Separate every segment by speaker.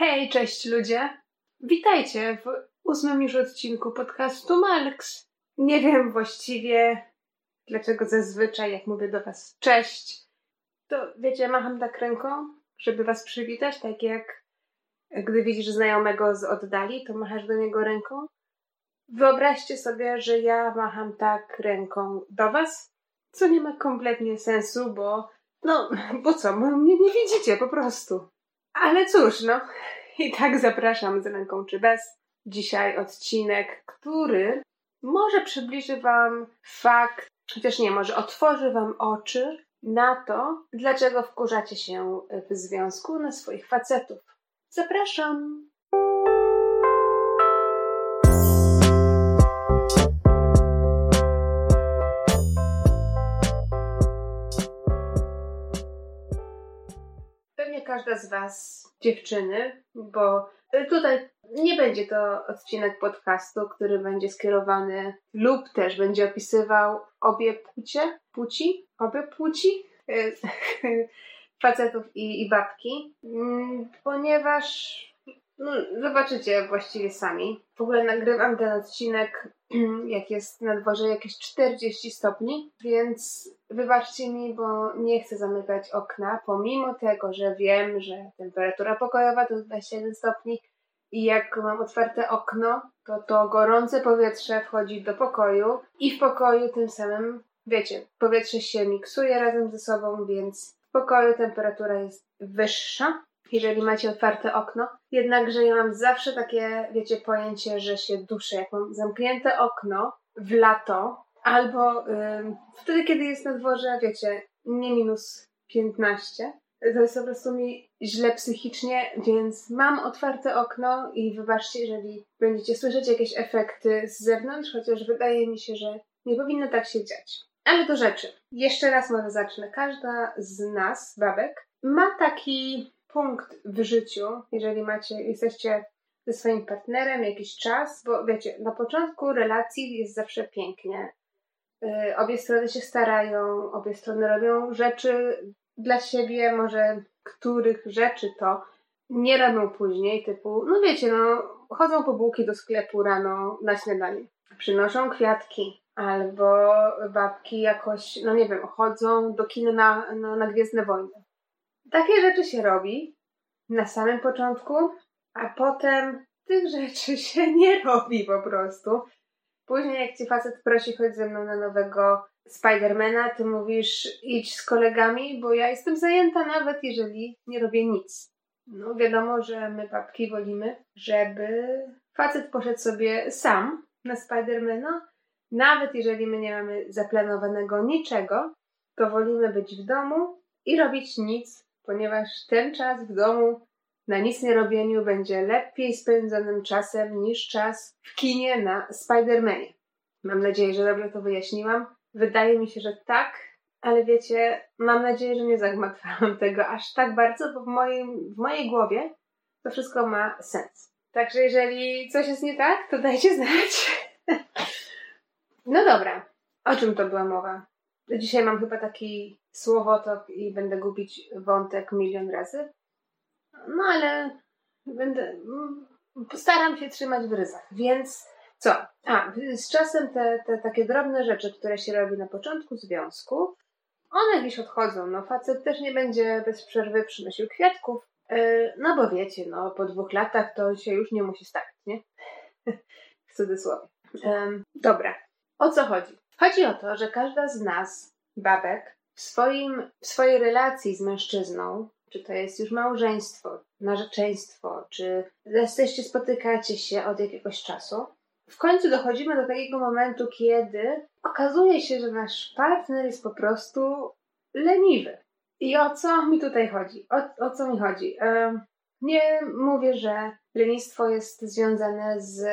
Speaker 1: Hej, cześć ludzie! Witajcie w ósmym już odcinku podcastu Malks. Nie wiem właściwie, dlaczego zazwyczaj, jak mówię do Was cześć, to wiecie, macham tak ręką, żeby Was przywitać, tak jak gdy widzisz znajomego z oddali, to machasz do niego ręką. Wyobraźcie sobie, że ja macham tak ręką do Was, co nie ma kompletnie sensu, bo no, bo co, mnie nie widzicie po prostu. Ale cóż, no, i tak zapraszam z ręką czy bez. Dzisiaj odcinek, który może przybliży Wam fakt, chociaż nie, może otworzy Wam oczy na to, dlaczego wkurzacie się w związku na swoich facetów. Zapraszam! Każda z Was, dziewczyny, bo tutaj nie będzie to odcinek podcastu, który będzie skierowany lub też będzie opisywał obie płcie, płci, obie płci, facetów i, i babki, mm, ponieważ no, zobaczycie właściwie sami. W ogóle nagrywam ten odcinek, jak jest na dworze jakieś 40 stopni, więc wybaczcie mi, bo nie chcę zamykać okna, pomimo tego, że wiem, że temperatura pokojowa to 21 stopni i jak mam otwarte okno, to to gorące powietrze wchodzi do pokoju i w pokoju tym samym, wiecie, powietrze się miksuje razem ze sobą, więc w pokoju temperatura jest wyższa, jeżeli macie otwarte okno. Jednakże ja mam zawsze takie, wiecie, pojęcie, że się duszę. Jak mam zamknięte okno w lato, albo wtedy, kiedy jest na dworze, wiecie, nie minus 15, to jest po prostu mi źle psychicznie, więc mam otwarte okno i wybaczcie, jeżeli będziecie słyszeć jakieś efekty z zewnątrz, chociaż wydaje mi się, że nie powinno tak się dziać. Ale do rzeczy. Jeszcze raz może zacznę. Każda z nas, babek, ma taki punkt w życiu, jeżeli macie, jesteście ze swoim partnerem jakiś czas, bo wiecie, na początku relacji jest zawsze pięknie. Yy, obie strony się starają, obie strony robią rzeczy dla siebie, może których rzeczy to nie robią później, typu, no wiecie, no chodzą po bułki do sklepu rano na śniadanie, przynoszą kwiatki, albo babki jakoś, no nie wiem, chodzą do kina na, no, na Gwiezdne Wojny. Takie rzeczy się robi na samym początku, a potem tych rzeczy się nie robi po prostu. Później jak ci facet prosi chodź ze mną na nowego Spidermana, ty mówisz idź z kolegami, bo ja jestem zajęta nawet jeżeli nie robię nic. No wiadomo, że my babki wolimy, żeby facet poszedł sobie sam na Spidermana, nawet jeżeli my nie mamy zaplanowanego niczego, to wolimy być w domu i robić nic, ponieważ ten czas w domu na nic nie robieniu będzie lepiej spędzonym czasem niż czas w kinie na Spider-Manie. Mam nadzieję, że dobrze to wyjaśniłam. Wydaje mi się, że tak, ale wiecie, mam nadzieję, że nie zagmatwałam tego aż tak bardzo, bo w, moim, w mojej głowie to wszystko ma sens. Także jeżeli coś jest nie tak, to dajcie znać. no dobra, o czym to była mowa? Dzisiaj mam chyba taki słowotok i będę gubić wątek milion razy. No ale będę. Postaram się trzymać w ryzach. Więc co? A, z czasem te, te takie drobne rzeczy, które się robi na początku związku, one gdzieś odchodzą. No, facet też nie będzie bez przerwy przynosił kwiatków. Yy, no bo wiecie, no po dwóch latach to się już nie musi stać, nie? w cudzysłowie. Dobra. O co chodzi? Chodzi o to, że każda z nas, babek, w, swoim, w swojej relacji z mężczyzną, czy to jest już małżeństwo, narzeczeństwo, czy jesteście, spotykacie się od jakiegoś czasu, w końcu dochodzimy do takiego momentu, kiedy okazuje się, że nasz partner jest po prostu leniwy. I o co mi tutaj chodzi? O, o co mi chodzi? nie mówię, że lenistwo jest związane z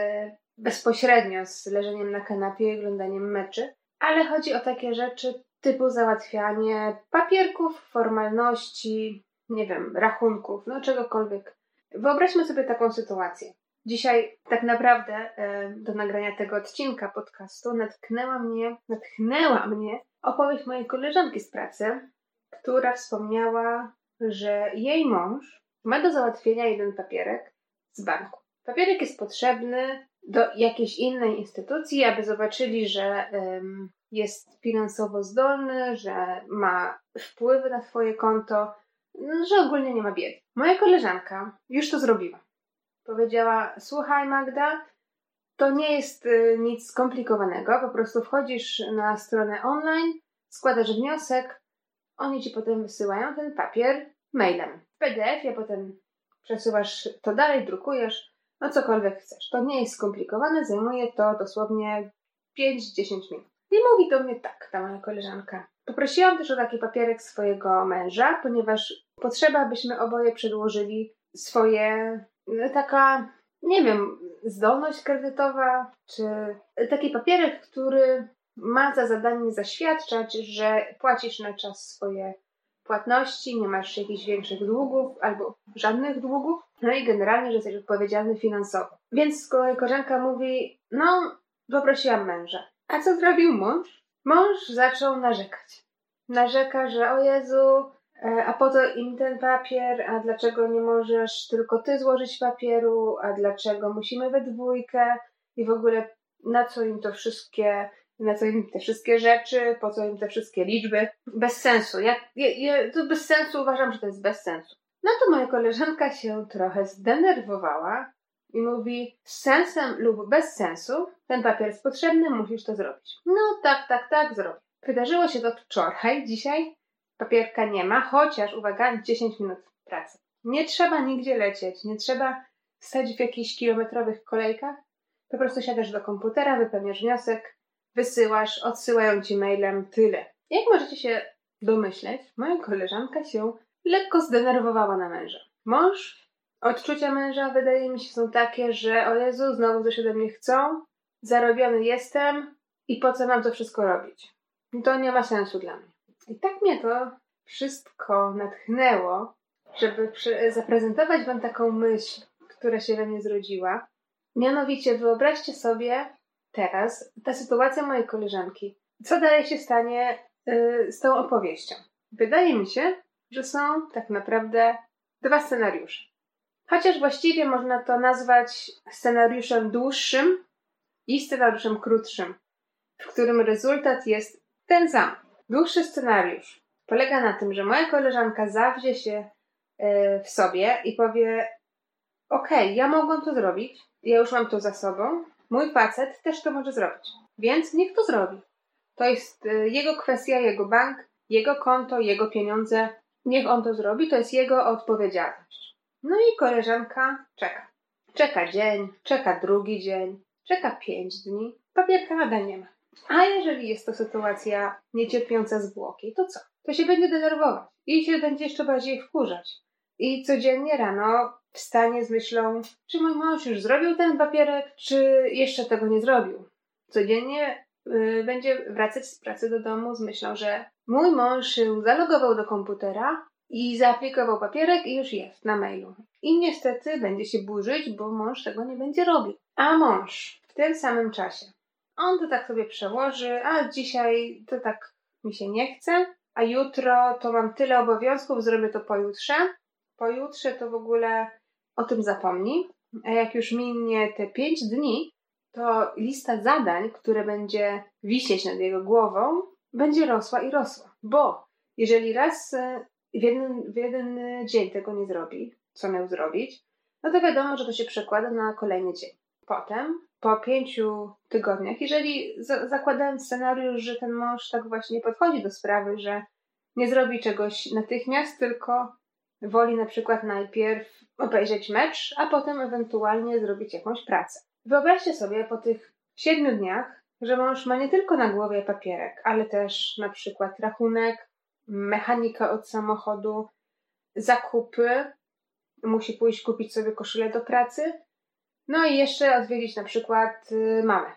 Speaker 1: bezpośrednio z leżeniem na kanapie i oglądaniem meczy, ale chodzi o takie rzeczy typu załatwianie papierków, formalności, nie wiem, rachunków, no czegokolwiek. Wyobraźmy sobie taką sytuację. Dzisiaj tak naprawdę e, do nagrania tego odcinka podcastu natknęła mnie, natchnęła mnie opowieść mojej koleżanki z pracy, która wspomniała, że jej mąż ma do załatwienia jeden papierek z banku. Papierek jest potrzebny do jakiejś innej instytucji, aby zobaczyli, że jest finansowo zdolny, że ma wpływy na Twoje konto, że ogólnie nie ma biedy. Moja koleżanka już to zrobiła. Powiedziała: Słuchaj, Magda, to nie jest y, nic skomplikowanego, po prostu wchodzisz na stronę online, składasz wniosek, oni ci potem wysyłają ten papier mailem. W PDF-ie potem przesuwasz to dalej, drukujesz, no cokolwiek chcesz. To nie jest skomplikowane, zajmuje to dosłownie 5-10 minut. I mówi do mnie tak, ta moja koleżanka. Poprosiłam też o taki papierek swojego męża, ponieważ potrzeba, abyśmy oboje przedłożyli swoje, no, taka, nie wiem, zdolność kredytowa, czy taki papierek, który ma za zadanie zaświadczać, że płacisz na czas swoje płatności, nie masz jakichś większych długów albo żadnych długów, no i generalnie, że jesteś odpowiedzialny finansowo. Więc z kolei koleżanka mówi, no, poprosiłam męża. A co zrobił mąż? Mąż zaczął narzekać. Narzeka, że o Jezu, e, a po to im ten papier, a dlaczego nie możesz tylko ty złożyć papieru, a dlaczego musimy we dwójkę i w ogóle na co im to wszystkie na co im te wszystkie rzeczy, po co im te wszystkie liczby. Bez sensu. Ja, ja, ja, to bez sensu uważam, że to jest bez sensu. No to moja koleżanka się trochę zdenerwowała i mówi z sensem lub bez sensu, ten papier jest potrzebny, musisz to zrobić. No tak, tak, tak, zrobię. Wydarzyło się to wczoraj, dzisiaj papierka nie ma, chociaż uwaga, 10 minut pracy. Nie trzeba nigdzie lecieć, nie trzeba stać w jakichś kilometrowych kolejkach. Po prostu siadasz do komputera, wypełniasz wniosek, wysyłasz, odsyłają ci mailem, tyle. Jak możecie się domyśleć, moja koleżanka się lekko zdenerwowała na męża. Mąż, odczucia męża wydaje mi się są takie, że o Jezu, znowu coś ode mnie chcą, zarobiony jestem i po co mam to wszystko robić? To nie ma sensu dla mnie. I tak mnie to wszystko natchnęło, żeby zaprezentować Wam taką myśl, która się we mnie zrodziła. Mianowicie wyobraźcie sobie, teraz ta sytuacja mojej koleżanki. Co dalej się stanie yy, z tą opowieścią? Wydaje mi się, że są tak naprawdę dwa scenariusze. Chociaż właściwie można to nazwać scenariuszem dłuższym i scenariuszem krótszym, w którym rezultat jest ten sam. Dłuższy scenariusz polega na tym, że moja koleżanka zawdzie się yy, w sobie i powie: OK, ja mogłam to zrobić, ja już mam to za sobą, Mój facet też to może zrobić, więc niech to zrobi. To jest y, jego kwestia, jego bank, jego konto, jego pieniądze. Niech on to zrobi, to jest jego odpowiedzialność. No i koleżanka czeka. Czeka dzień, czeka drugi dzień, czeka pięć dni. Papierka nadal nie ma. A jeżeli jest to sytuacja niecierpiąca zwłoki, to co? To się będzie denerwować i się będzie jeszcze bardziej wkurzać. I codziennie rano wstanie z myślą, czy mój mąż już zrobił ten papierek, czy jeszcze tego nie zrobił. Codziennie y, będzie wracać z pracy do domu z myślą, że mój mąż się zalogował do komputera i zaaplikował papierek i już jest na mailu. I niestety będzie się burzyć, bo mąż tego nie będzie robił. A mąż w tym samym czasie. On to tak sobie przełoży, a dzisiaj to tak mi się nie chce, a jutro to mam tyle obowiązków, zrobię to pojutrze. Pojutrze to w ogóle o tym zapomni, a jak już minie te pięć dni, to lista zadań, które będzie wisieć nad jego głową, będzie rosła i rosła. Bo jeżeli raz e, w jeden, w jeden dzień tego nie zrobi, co miał zrobić, no to wiadomo, że to się przekłada na kolejny dzień. Potem, po pięciu tygodniach, jeżeli za zakładając scenariusz, że ten mąż tak właśnie podchodzi do sprawy, że nie zrobi czegoś natychmiast, tylko woli na przykład najpierw obejrzeć mecz, a potem ewentualnie zrobić jakąś pracę. Wyobraźcie sobie po tych siedmiu dniach, że mąż ma nie tylko na głowie papierek, ale też na przykład rachunek, mechanika od samochodu, zakupy, musi pójść kupić sobie koszulę do pracy, no i jeszcze odwiedzić na przykład y, mamę.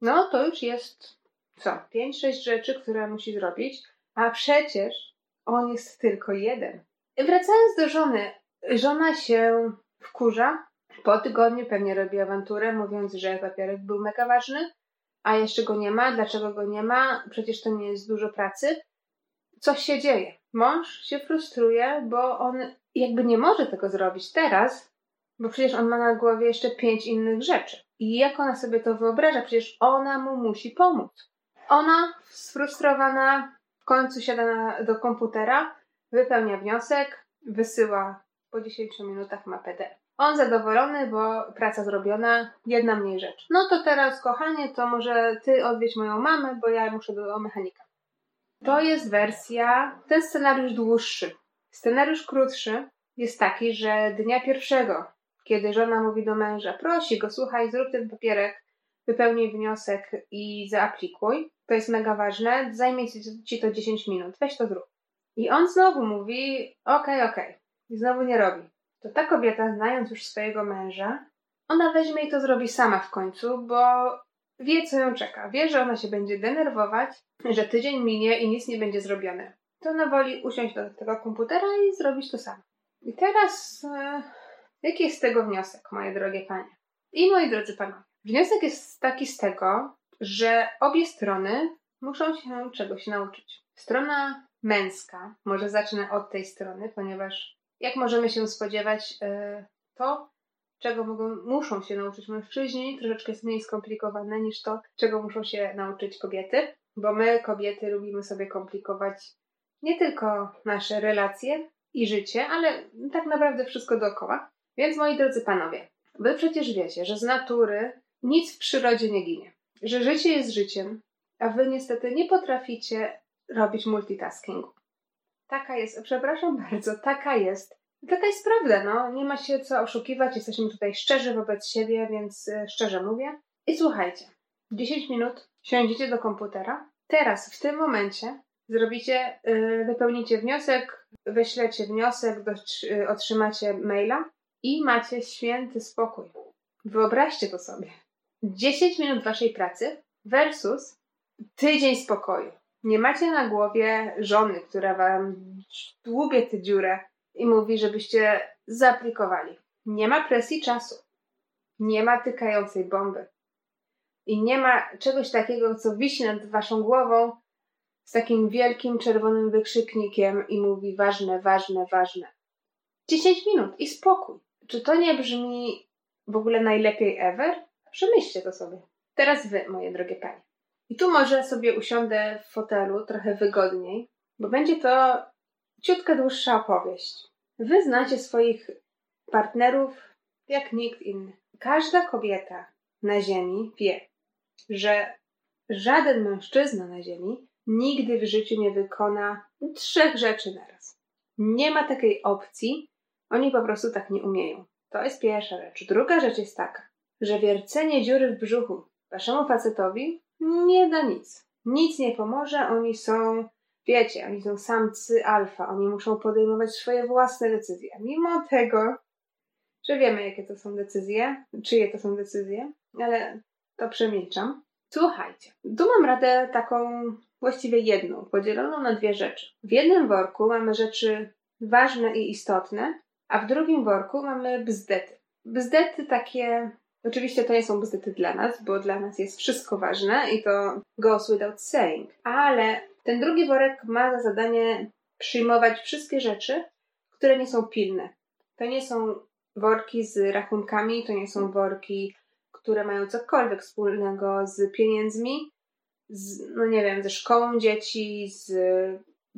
Speaker 1: No to już jest co? Pięć, sześć rzeczy, które musi zrobić, a przecież on jest tylko jeden. Wracając do żony, żona się wkurza. Po tygodniu pewnie robi awanturę, mówiąc, że papierek był mega ważny, a jeszcze go nie ma. Dlaczego go nie ma? Przecież to nie jest dużo pracy. Coś się dzieje. mąż się frustruje, bo on jakby nie może tego zrobić teraz, bo przecież on ma na głowie jeszcze pięć innych rzeczy. I jak ona sobie to wyobraża? Przecież ona mu musi pomóc. Ona, sfrustrowana, w końcu siada na, do komputera, wypełnia wniosek, wysyła po 10 minutach ma PDF. On zadowolony, bo praca zrobiona, jedna mniej rzecz. No to teraz, kochanie, to może ty odwiedź moją mamę, bo ja muszę do mechanika. To jest wersja, ten scenariusz dłuższy. Scenariusz krótszy jest taki, że dnia pierwszego, kiedy żona mówi do męża, prosi go, słuchaj, zrób ten papierek, wypełnij wniosek i zaaplikuj. To jest mega ważne, zajmie ci to 10 minut, weź to zrób. I on znowu mówi, okej, okay, okej. Okay. I znowu nie robi. To ta kobieta, znając już swojego męża, ona weźmie i to zrobi sama w końcu, bo wie, co ją czeka. Wie, że ona się będzie denerwować, że tydzień minie i nic nie będzie zrobione. To ona woli usiąść do tego komputera i zrobić to samo. I teraz, e, jaki jest z tego wniosek, moje drogie panie? I moi drodzy panowie. Wniosek jest taki z tego, że obie strony muszą się czegoś nauczyć. Strona męska, może zacznę od tej strony, ponieważ jak możemy się spodziewać, e, to, czego mogą, muszą się nauczyć mężczyźni, troszeczkę jest mniej skomplikowane niż to, czego muszą się nauczyć kobiety, bo my, kobiety, lubimy sobie komplikować nie tylko nasze relacje i życie, ale tak naprawdę wszystko dookoła. Więc moi drodzy panowie, wy przecież wiecie, że z natury nic w przyrodzie nie ginie, że życie jest życiem, a wy niestety nie potraficie robić multitaskingu. Taka jest, przepraszam bardzo, taka jest. Taka jest prawda, no. Nie ma się co oszukiwać, jesteśmy tutaj szczerzy wobec siebie, więc e, szczerze mówię. I słuchajcie, 10 minut siądziecie do komputera. Teraz, w tym momencie, zrobicie, yy, wypełnicie wniosek, wyślecie wniosek, do, yy, otrzymacie maila i macie święty spokój. Wyobraźcie to sobie. 10 minut waszej pracy versus tydzień spokoju. Nie macie na głowie żony, która wam dłubie tę dziurę i mówi, żebyście zaaplikowali. Nie ma presji czasu. Nie ma tykającej bomby. I nie ma czegoś takiego, co wisi nad waszą głową z takim wielkim czerwonym wykrzyknikiem i mówi ważne, ważne, ważne. 10 minut i spokój. Czy to nie brzmi w ogóle najlepiej ever? Przemyślcie to sobie. Teraz wy, moje drogie panie. I tu może sobie usiądę w fotelu trochę wygodniej, bo będzie to ciutka dłuższa opowieść. Wy znacie swoich partnerów jak nikt inny. Każda kobieta na ziemi wie, że żaden mężczyzna na ziemi nigdy w życiu nie wykona trzech rzeczy naraz. Nie ma takiej opcji, oni po prostu tak nie umieją. To jest pierwsza rzecz. Druga rzecz jest taka, że wiercenie dziury w brzuchu waszemu facetowi nie da nic. Nic nie pomoże, oni są, wiecie, oni są samcy alfa, oni muszą podejmować swoje własne decyzje. Mimo tego, że wiemy, jakie to są decyzje, czyje to są decyzje, ale to przemilczam. Słuchajcie, tu mam radę taką, właściwie jedną, podzieloną na dwie rzeczy. W jednym worku mamy rzeczy ważne i istotne, a w drugim worku mamy bzdety. Bzdety takie Oczywiście to nie są bzdety dla nas, bo dla nas jest wszystko ważne i to goes without saying. Ale ten drugi worek ma za zadanie przyjmować wszystkie rzeczy, które nie są pilne. To nie są worki z rachunkami, to nie są worki, które mają cokolwiek wspólnego z pieniędzmi, z, no nie wiem, ze szkołą dzieci, z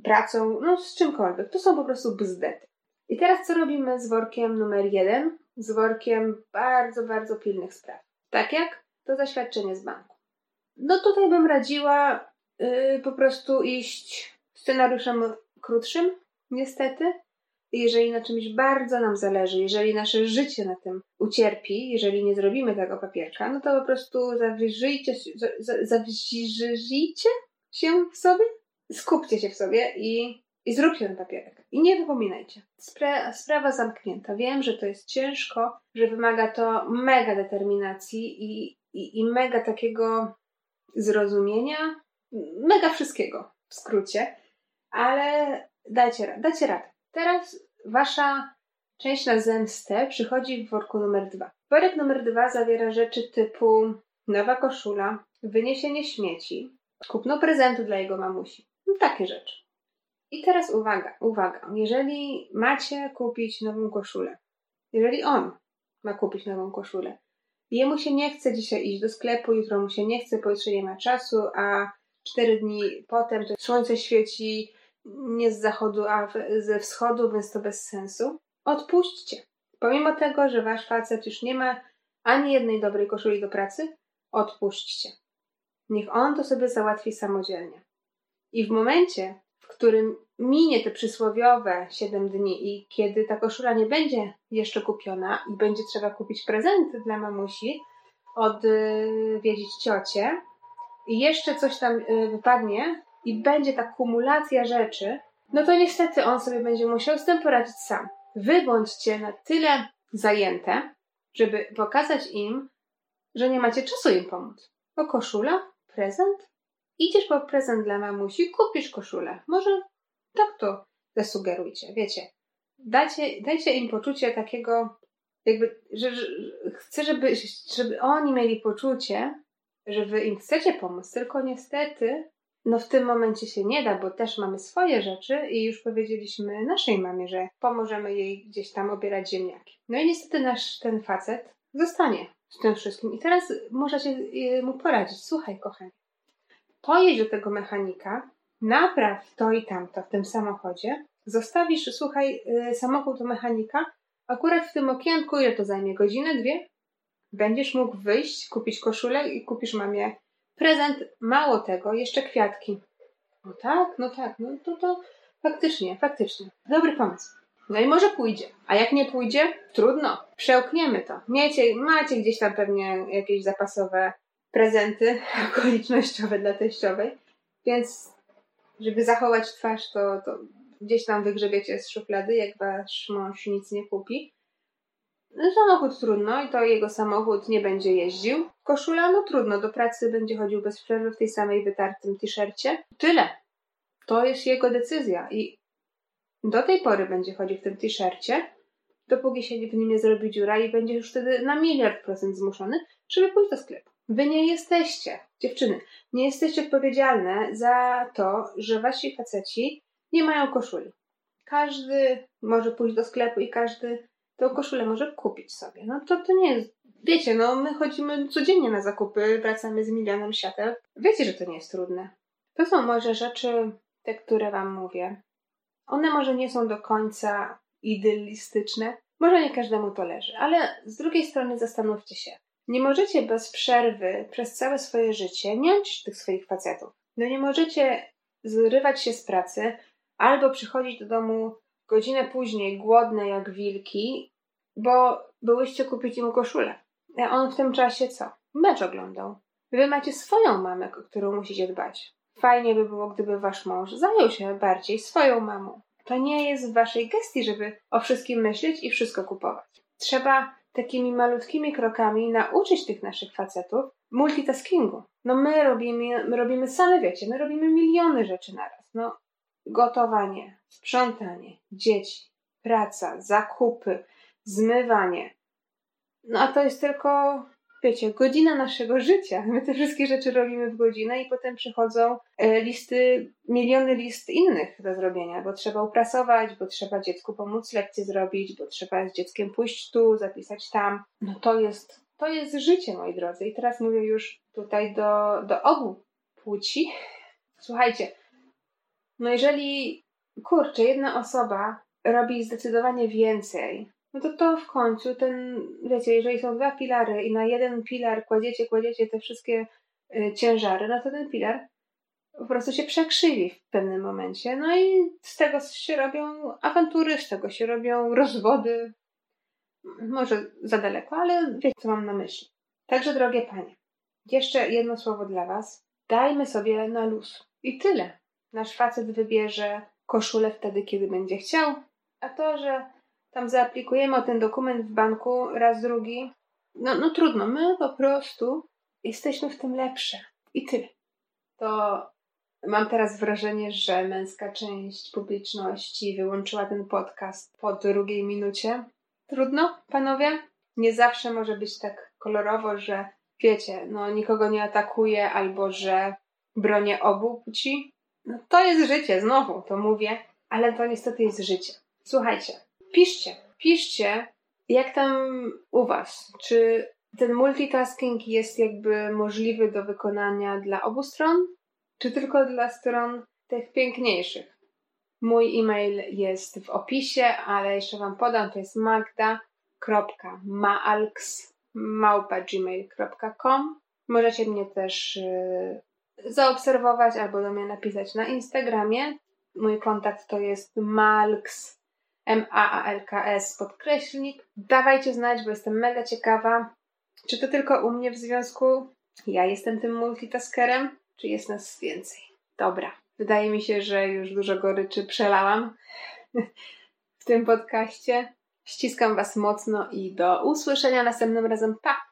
Speaker 1: pracą, no z czymkolwiek. To są po prostu bzdety. I teraz co robimy z workiem numer jeden? z workiem bardzo, bardzo pilnych spraw. Tak jak to zaświadczenie z banku. No tutaj bym radziła yy, po prostu iść scenariuszem krótszym, niestety. Jeżeli na czymś bardzo nam zależy, jeżeli nasze życie na tym ucierpi, jeżeli nie zrobimy tego papierka, no to po prostu zawierzyjcie się w sobie, skupcie się w sobie i i zróbcie ten papierek. I nie wypominajcie. Spra sprawa zamknięta. Wiem, że to jest ciężko, że wymaga to mega determinacji i, i, i mega takiego zrozumienia, mega wszystkiego w skrócie, ale dajcie, dajcie radę. Teraz wasza część na zemstę przychodzi w worku numer dwa. Worek numer dwa zawiera rzeczy typu nowa koszula, wyniesienie śmieci, kupno prezentu dla jego mamusi. No, takie rzeczy. I teraz uwaga, uwaga. Jeżeli macie kupić nową koszulę, jeżeli on ma kupić nową koszulę, jemu się nie chce dzisiaj iść do sklepu, jutro mu się nie chce, pojutrze nie ma czasu, a cztery dni potem to słońce świeci nie z zachodu, a ze wschodu, więc to bez sensu. Odpuśćcie. Pomimo tego, że wasz facet już nie ma ani jednej dobrej koszuli do pracy, odpuśćcie. Niech on to sobie załatwi samodzielnie. I w momencie, w którym minie te przysłowiowe 7 dni i kiedy ta koszula nie będzie jeszcze kupiona i będzie trzeba kupić prezenty dla mamusi, odwiedzić ciocię i jeszcze coś tam y, wypadnie i będzie ta kumulacja rzeczy, no to niestety on sobie będzie musiał z tym poradzić sam. Wy bądźcie na tyle zajęte, żeby pokazać im, że nie macie czasu im pomóc. O koszula? Prezent? Idziesz po prezent dla mamusi, kupisz koszulę. Może tak to zasugerujcie, wiecie. Dajcie, dajcie im poczucie takiego, jakby, że, że chcę, żeby, żeby oni mieli poczucie, że wy im chcecie pomóc, tylko niestety, no w tym momencie się nie da, bo też mamy swoje rzeczy i już powiedzieliśmy naszej mamie, że pomożemy jej gdzieś tam obierać ziemniaki. No i niestety nasz ten facet zostanie z tym wszystkim. I teraz możecie y, mu poradzić. Słuchaj, kochanie, pojedź do tego mechanika, napraw to i tamto w tym samochodzie, zostawisz, słuchaj, y, samochód do mechanika, akurat w tym okienku, ile to zajmie? Godzinę, dwie? Będziesz mógł wyjść, kupić koszulę i kupisz mamie prezent. Mało tego, jeszcze kwiatki. No tak, no tak, no to to faktycznie, faktycznie. Dobry pomysł. No i może pójdzie. A jak nie pójdzie, trudno. Przełkniemy to. Miecie, macie gdzieś tam pewnie jakieś zapasowe prezenty okolicznościowe dla teściowej, więc żeby zachować twarz, to, to gdzieś tam wygrzebiecie z szuflady, jak wasz mąż nic nie kupi. Samochód trudno i to jego samochód nie będzie jeździł. Koszula, no trudno, do pracy będzie chodził bez przerwy w tej samej wytartym t-shircie. Tyle. To jest jego decyzja i do tej pory będzie chodził w tym t-shircie, dopóki się w nim nie zrobi dziura i będzie już wtedy na miliard procent zmuszony, żeby pójść do sklepu. Wy nie jesteście, dziewczyny, nie jesteście odpowiedzialne za to, że wasi faceci nie mają koszuli. Każdy może pójść do sklepu i każdy tą koszulę może kupić sobie. No to to nie jest. Wiecie, no my chodzimy codziennie na zakupy, wracamy z milionem świateł. Wiecie, że to nie jest trudne. To są może rzeczy, te, które wam mówię. One może nie są do końca idylistyczne, może nie każdemu to leży, ale z drugiej strony zastanówcie się. Nie możecie bez przerwy przez całe swoje życie niąć tych swoich facetów. No nie możecie zrywać się z pracy albo przychodzić do domu godzinę później głodne jak wilki, bo byłyście kupić im koszulę. A on w tym czasie co? Mecz oglądał. Wy macie swoją mamę, o którą musicie dbać. Fajnie by było, gdyby wasz mąż zajął się bardziej swoją mamą. To nie jest w waszej gestii, żeby o wszystkim myśleć i wszystko kupować. Trzeba takimi malutkimi krokami nauczyć tych naszych facetów multitaskingu. No my robimy, my robimy same, wiecie, my robimy miliony rzeczy naraz. No, gotowanie, sprzątanie, dzieci, praca, zakupy, zmywanie. No a to jest tylko wiecie, godzina naszego życia. My te wszystkie rzeczy robimy w godzinę i potem przychodzą e, listy, miliony list innych do zrobienia, bo trzeba uprasować, bo trzeba dziecku pomóc lekcję zrobić, bo trzeba z dzieckiem pójść tu, zapisać tam. No to jest, to jest życie, moi drodzy. I teraz mówię już tutaj do, do obu płci. Słuchajcie, no jeżeli, kurczę, jedna osoba robi zdecydowanie więcej no to to w końcu ten, wiecie, jeżeli są dwa filary i na jeden filar kładziecie, kładziecie te wszystkie y, ciężary, no to ten filar po prostu się przekrzywi w pewnym momencie. No i z tego się robią awantury, z tego się robią rozwody. Może za daleko, ale wiecie, co mam na myśli. Także, drogie panie, jeszcze jedno słowo dla was. Dajmy sobie na luz. I tyle. Nasz facet wybierze koszulę wtedy, kiedy będzie chciał, a to, że tam zaaplikujemy o ten dokument w banku raz, drugi. No, no trudno, my po prostu jesteśmy w tym lepsze. I tyle. To mam teraz wrażenie, że męska część publiczności wyłączyła ten podcast po drugiej minucie. Trudno, panowie? Nie zawsze może być tak kolorowo, że wiecie, no nikogo nie atakuje albo że bronię obu płci. No to jest życie, znowu to mówię, ale to niestety jest życie. Słuchajcie, piszcie, piszcie, jak tam u Was. Czy ten multitasking jest jakby możliwy do wykonania dla obu stron, czy tylko dla stron tych piękniejszych? Mój e-mail jest w opisie, ale jeszcze Wam podam, to jest magda.maalks.gmail.com Możecie mnie też yy, zaobserwować albo do mnie napisać na Instagramie. Mój kontakt to jest malks, M-A-A-L-K-S podkreślnik. Dawajcie znać, bo jestem mega ciekawa, czy to tylko u mnie w związku ja jestem tym multitaskerem, czy jest nas więcej. Dobra, wydaje mi się, że już dużo goryczy przelałam w tym podcaście. Ściskam Was mocno i do usłyszenia następnym razem. Pa!